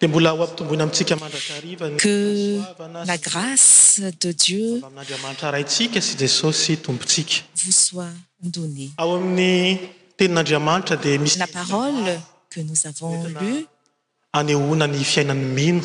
Dia mbola ho ampitomboina amintsika mandrakariva ny fahasoavana avy amin'Andriamanitra Raintsika sy Jesosy Tompontsika. Ao amin'ny Tenin'Andriamanitra dia misy endrika maro entina anehoana ny fiainan'ny mino.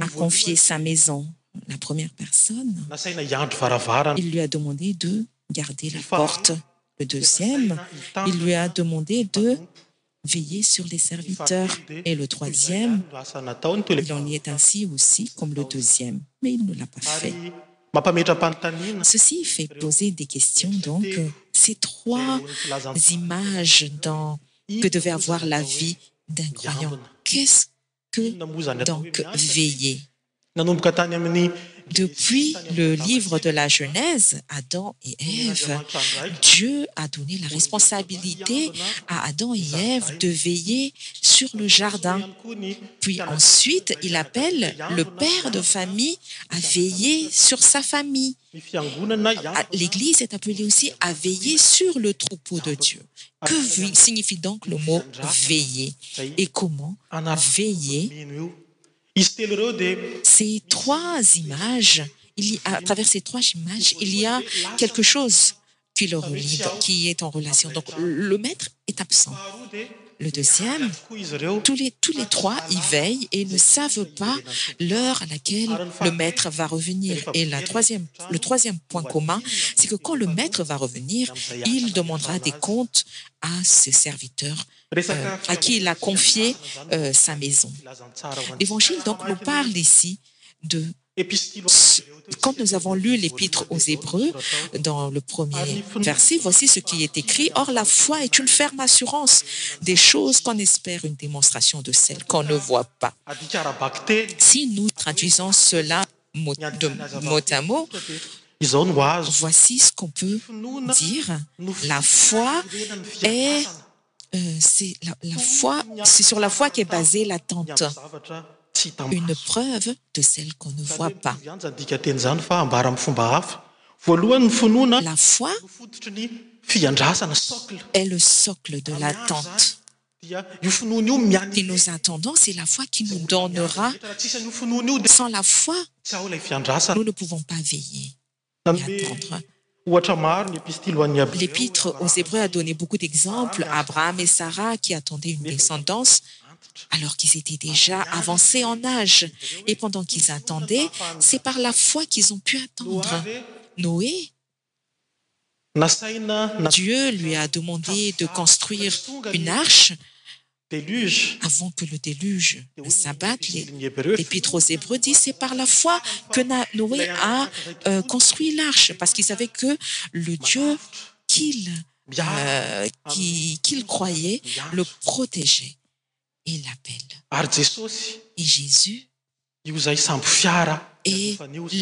a confié sa maison la première personne il lui a demandé de garder la porte le deuxième il lui a demandé de veiller sur les serviteurs et le troisième il en y est ainsi aussi comme le deuxième mais il ne l'a pas fait mapametaceci fait poser des questions donc euh, ces trois images dn que devait avoir la vie d'un croyant qu'est-ce que donc veiller nanomboca tany amini depuis le livre de la geunèse adam et eve dieu a donné la responsabilité à adam et eve de veiller sur le jardins puis ensuite il appelle le père de famille à veiller sur sa famille l'église est appelé aussi à veiller sur le troupeau de dieu que signifie donc le mot veiller et comment veiller ces trois images ià travers ces trois images il y a quelque chose qui le relive qui est en relation donc le maître est absent le deuxième tous les trois il veillent et ne savent pas l'heure à laquelle le maître va revenir et le troisième point commun c'est que quand le maître va revenir il demandera des comptes à ce serviteur euh, à qui il a confié euh, sa maison lévangile donc nous parle ici de cande nous avons lu l'épitre aux hébreux dans le premier verset voici ce qui est écrit or la foi est une ferme assurance des choses qu'on espère une démonstration de celle qu'on ne voit pas si nous traduisons cela de mot à mot voici ce qu'on peut dire la foi est euh, c'es la foi cest sur la foi qiest basée lattente une preuve de celle qu'on ne voit pasla foi est le socle de l'a tente et nous attendons c'est la foi qui nous donnera sans la foi nous ne pouvons pas veillertendre l'épître aux hébreux a donné beaucoup d'exemples abraham et sara qui attendaient une descendance alors qu'ils étaient déjà avancés en âge et pendant qu'ils attendaient c'est par la foi qu'ils ont pu attendre noé dieu lui a demandé de construire une arche avant que le déluge sabatte l'épître aux hébreux dit c'est par la foi que noé a euh, construit l'arche parce qu'il savait que le dieu qu'il euh, qu'il croyait le protégait lappele jésus et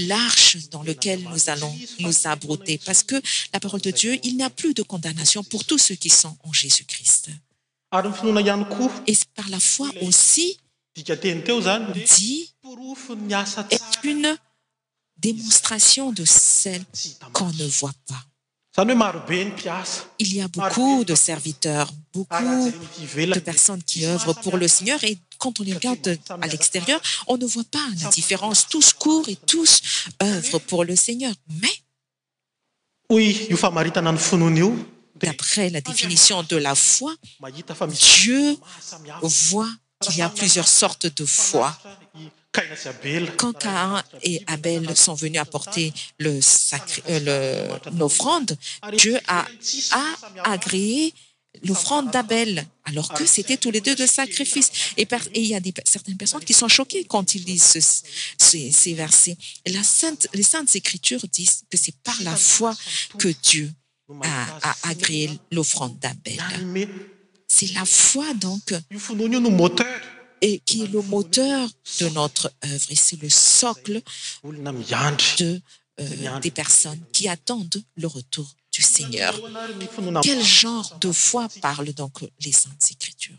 l'arche dans lequel nous allons nous abrouter parce que la parole de dieu il n'y a plus de condamnation pour tous ceux qui sont en jésus-christ et c par la fois aussi ditest une démonstration de celle qu'on ne voit pas il y a beaucoup de serviteurs beaucoup de personnes qui œuvrent pour le seigneur et quand on les regarde à l'extérieur on ne voit pas ne différence tous court et tous œuvrent pour le seigneur mais après la définition de la foi dieu voit qu'il y a plusieurs sortes de foi can et abel sont venus à porter lel'offrande euh, dieu aa agréé l'offrande d'abel alors que c'étaient tous les deux de sacrifices et il y a des certaines personnes qui sont choqués quand ils lisent ces versets les saintes écritures disent que c'est par la foi que dieu a agréé l'offrande d'abel c'est la foi donc qui es le moteur de notre œuvre e c'est le soclelade euh, des personnes qui attendent le retour du seigneur quel genre de foi parlent donc les saintes écritures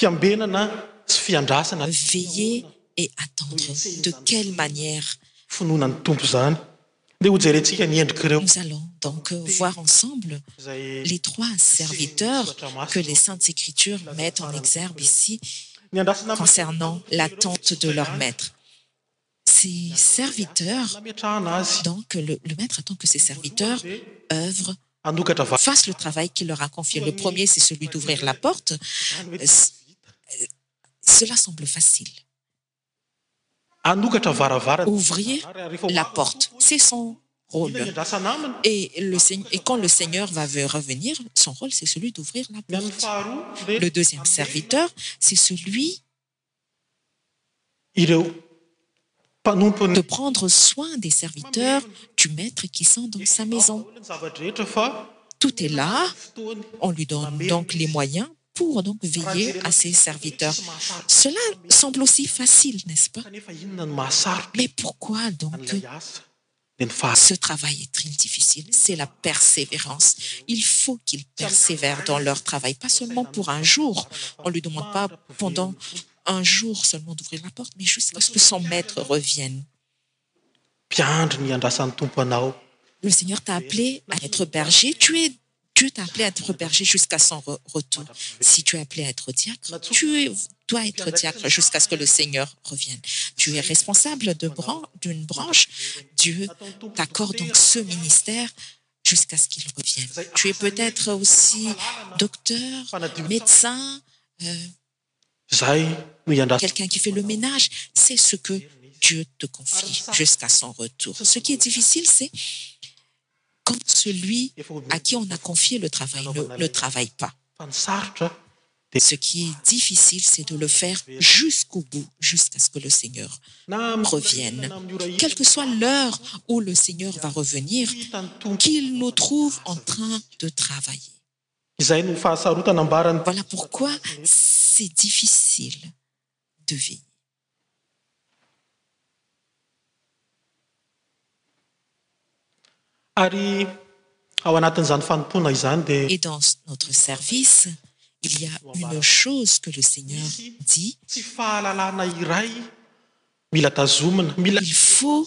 fiambenana s fiandrasana veiller et attendre de quelle manièrefonounan tompo ane deuereica nednous allons donc voir ensemble les trois serviteurs que les saintes écritures mettent en exerbe ici concernant l'attente de leur maître ces serviteurs doncle maître attend que ces serviteurs œuvrent fasse le travail qui leur a confié le premier c'est celui d'ouvrir la porte euh, euh, cela semble facileouvrir la porte c'est son et le et quand le seigneur va revenir son rôle c'est celui d'ouvrir la porte le deuxième serviteur c'est celui de prendre soin des serviteurs du maître qui sont dans sa maison tout est là on lui donne donc les moyens pour donc veiller à ses serviteurs cela semble aussi facile n'est-ce pas mais pourquoi donc ce travail est très difficile c'est la persévérance il faut qu'ils persévèrent dans leur travail pas seulement pour un jour on n lui demande pas pendant un jour seulement d'ouvrir la porte mais jesais parce que son maître revienne piandre ni andrasan tompo anao le seigneur t'a appelé à être berger t'a appelé à être bergé jusqu'à son retour si tu es appelé à être diacre tu dois être diacre jusqu'à ce que le seigneur revienne tu es responsable d'une branche dieu t'accorde donc ce ministère jusqu'à ce qu'il revienne tu es peut-être aussi docteur médecin euh, quelqu'un qui fait le ménage c'est ce que dieu te confie jusqu'à son retour ce qui est difficile c'est celui à qui on a confié le travail n le travaille pas ce qui est difficile c'est de le faire jusqu'au bout jusqu'à ce que le seigneur revienne quelle que soit l'heure où le seigneur va revenir qu'il nous trouve en train de Izay no fahasarotana ambaran'i. Voilà pourquoi c'est difficile de veiller. Ary ao anatin'izany fanompoana izany dia. Et dans notre service, il y a une chose que le Seigneur dit. Tsy fahalalana iray mila tazomina, mila. Il faut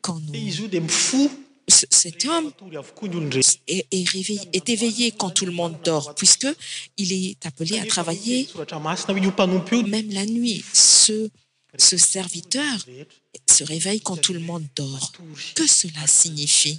quand cet hommeest éveillé quand tout le monde dort puisque il est appelé à travailler même la nuit cece serviteur se réveille quand tout le monde dort que cela signifiei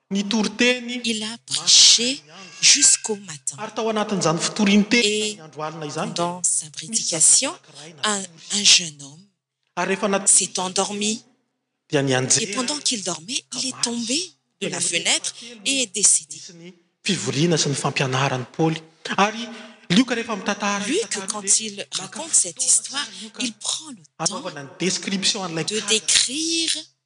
ny toriteny. Il a preche jusqu'au matin. Ary tao anatin'izany fitorinteny Et tamin'ny andro alina izany dia dans sa misy prédication, zatovolahy iray un, nandositra. un jeune homme Ary rehefa natao s'est izany endormi fitorinteny dia et nianjera pendant qu'il dormait, il est kabary tombe de teny la amin'ny fenêtre efitra telo et no est décédé. nisy ny fivoriana sy ny fampianaran'i Paoly. Ary Lioka rehefa mitantara ny Luc tantaran'ity quand dia il maka raconte cette fotoana histoire, tsara Lioka il prend le temps hanaovana ny description an'ilay de mpihazakazaka. décrire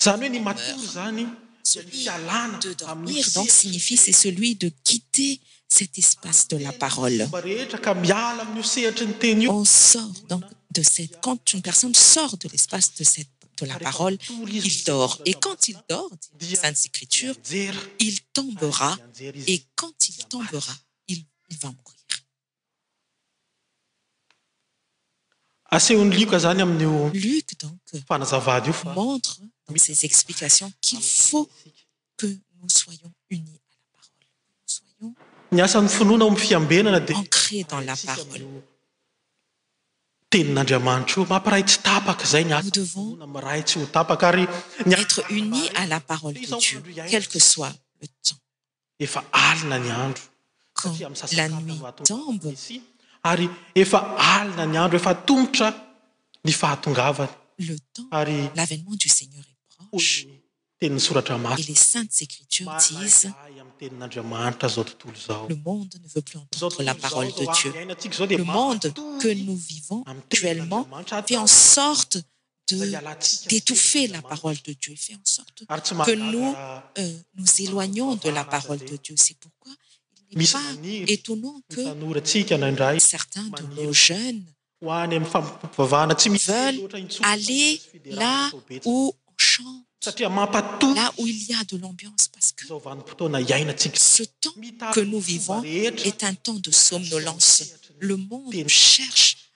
izany hoe ny matory zany de dormir donc signifie c'est celui de quitter cet espace de la paroleonsort donc de cet quand une personne sort de l'espace de la parole il dort et quand il dort saintes écriture il tombera et quand il tombera il va mourir Asehon'i Luc zany amin'io fanazavany io fa ny asan'ny finoana ao amin'ny fiambenana dia miankina amin'io tenin'Andriamanitra io. Mampiray tsy tapaka izay ny asan'ny finoana, miray tsy ho tapaka ary ny asan'ny fivavahana dia izao mandry aina. efa alina ny andro, Quand satria amin'ny la sasak'alina no nuit ahatongavan'ny tombe, Mesia, ary efa alina ny andro, efa atomotra ny fahatongavany. le temps, Ary l'avènement du Seigneur est hoy proche, ny tenin'ny Soratra et les Masina, saintes Écritures marina ahy disent, lahy amin'ny tenin'Andriamanitra izao tontolo izao. Le monde ne veut plus Izao entendre la tontolo izao, parole de izao andro Dieu. iainantsika izao dia Le monde que mahatoy nous vivons amin'ny actuellement tenin'Andriamanitra fait en aza. sorte ded'étouffer la parole de dieu et fait en sorte que nous euh, nous éloignons de la parole de dieu c'est pourquoi il n'est pas étonnant que certains de nos jeunes veulent aller làoù là où il y a de l'ambiance parce quece temps que nous vivons est un temps de somnelance le monde cherche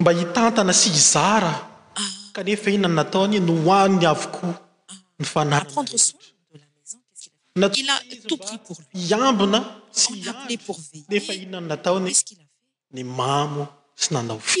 mba hitantana sy hizara kanefa inona no nataony? Nohaniny avokoa ny fananany rehetra. Natsoina izy mba hiambina sy hiandry nefa inona no nataony? Nimamo sy nanao fo.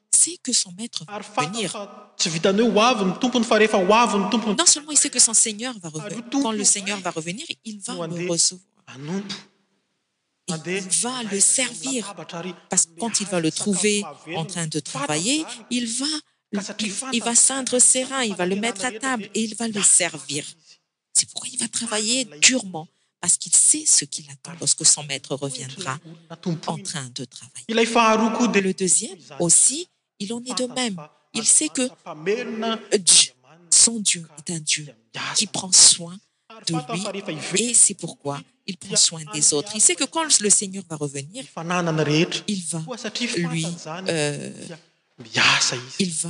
que son seigneur vaand le seigneur va revenir il va le recevoirlva le servir parce que quand il va le trouver en train de travailler il vail va ceindre ses reins il va le mettre à table et il va le servir c'est pourquoi il va travailler durement parce qu'il sait ce qu'il attend lorsque son maître reviendra en train de travailler le deuxième aussi il en est de même il sait que son dieu est un dieu qui prend soin de lui et c'est pourquoi il prend soin des autres il sait que quand le seigneur va revenir il va lui il va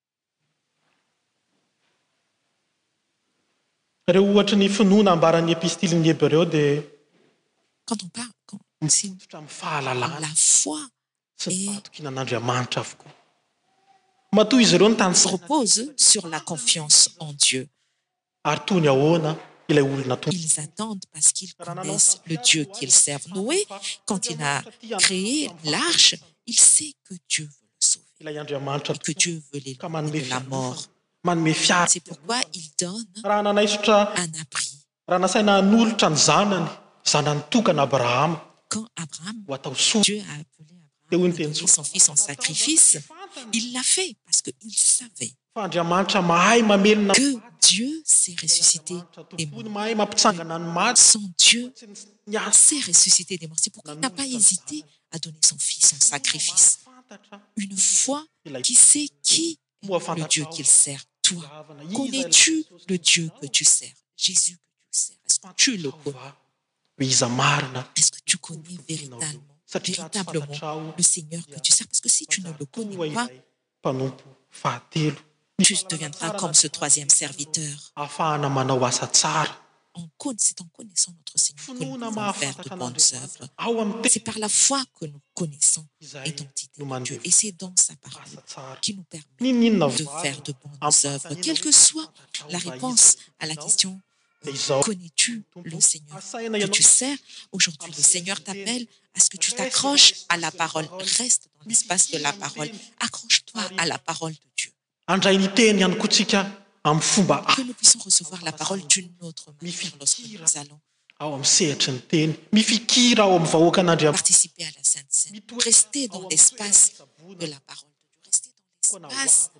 Ireo ohatry ny finoana ambaran'ny Epistilin'ny Hebreo dia mifototra amin'ny fahalalana sy ny fahatokiana an'Andriamanitra avokoa. Matoa izy ireo no tanisaina tamin'ny fahamarinana, ary tony ahoana ilay olona ils attendent parce qu'ils connaissent le dieu qu'il servent noé quand il a créé l'arche il sait que dieu veut le sauverilay andriamanitraet que dieu veude la mort manome fi c'est pourquoi il donne raha nanaisotra un abris raha nasaina n'olotra ny zanany zanany tokana abrahama quandat so fils en sacrifice il l'a fait parce qu' il savait que dieu st ressuscit son dieusest ressuscité dem pourquil n'a pas hésité à donner son fils en sacrifice une foi qui sait qui es le dieu qu'il sert toi connais-tu le dieu que tu sers jsus que tusule-ce que tu ais véritablement le seigneur que tu sers parce que si tu ne le connais pas pampfa tu deviendras comme ce troisième serviteur afaana manau asa a c'est en connaissant notre seigneur que faire de bonnes œuvres c'est par la foi que nous connaissons identité dieu et c'est dans sa parole qui nous permet de faire de bonnes œuvres quelle que soit la réponse à la question connais-tu le seigneurtu sers aujourd'hui le seigneur t'appelle à ce que tu t'accroches à la parole reste dans l'espace de la parole accroche-toi à la parole de dieu andrai ni teny any kotsika amfomba que nous puissons recevoir la parole d'une autre mlorsque nous allonsatenifiira ah, ao am vahoaka nndparticiper à la sainte scène rester ah, dans l'espace de la parole de dieu rester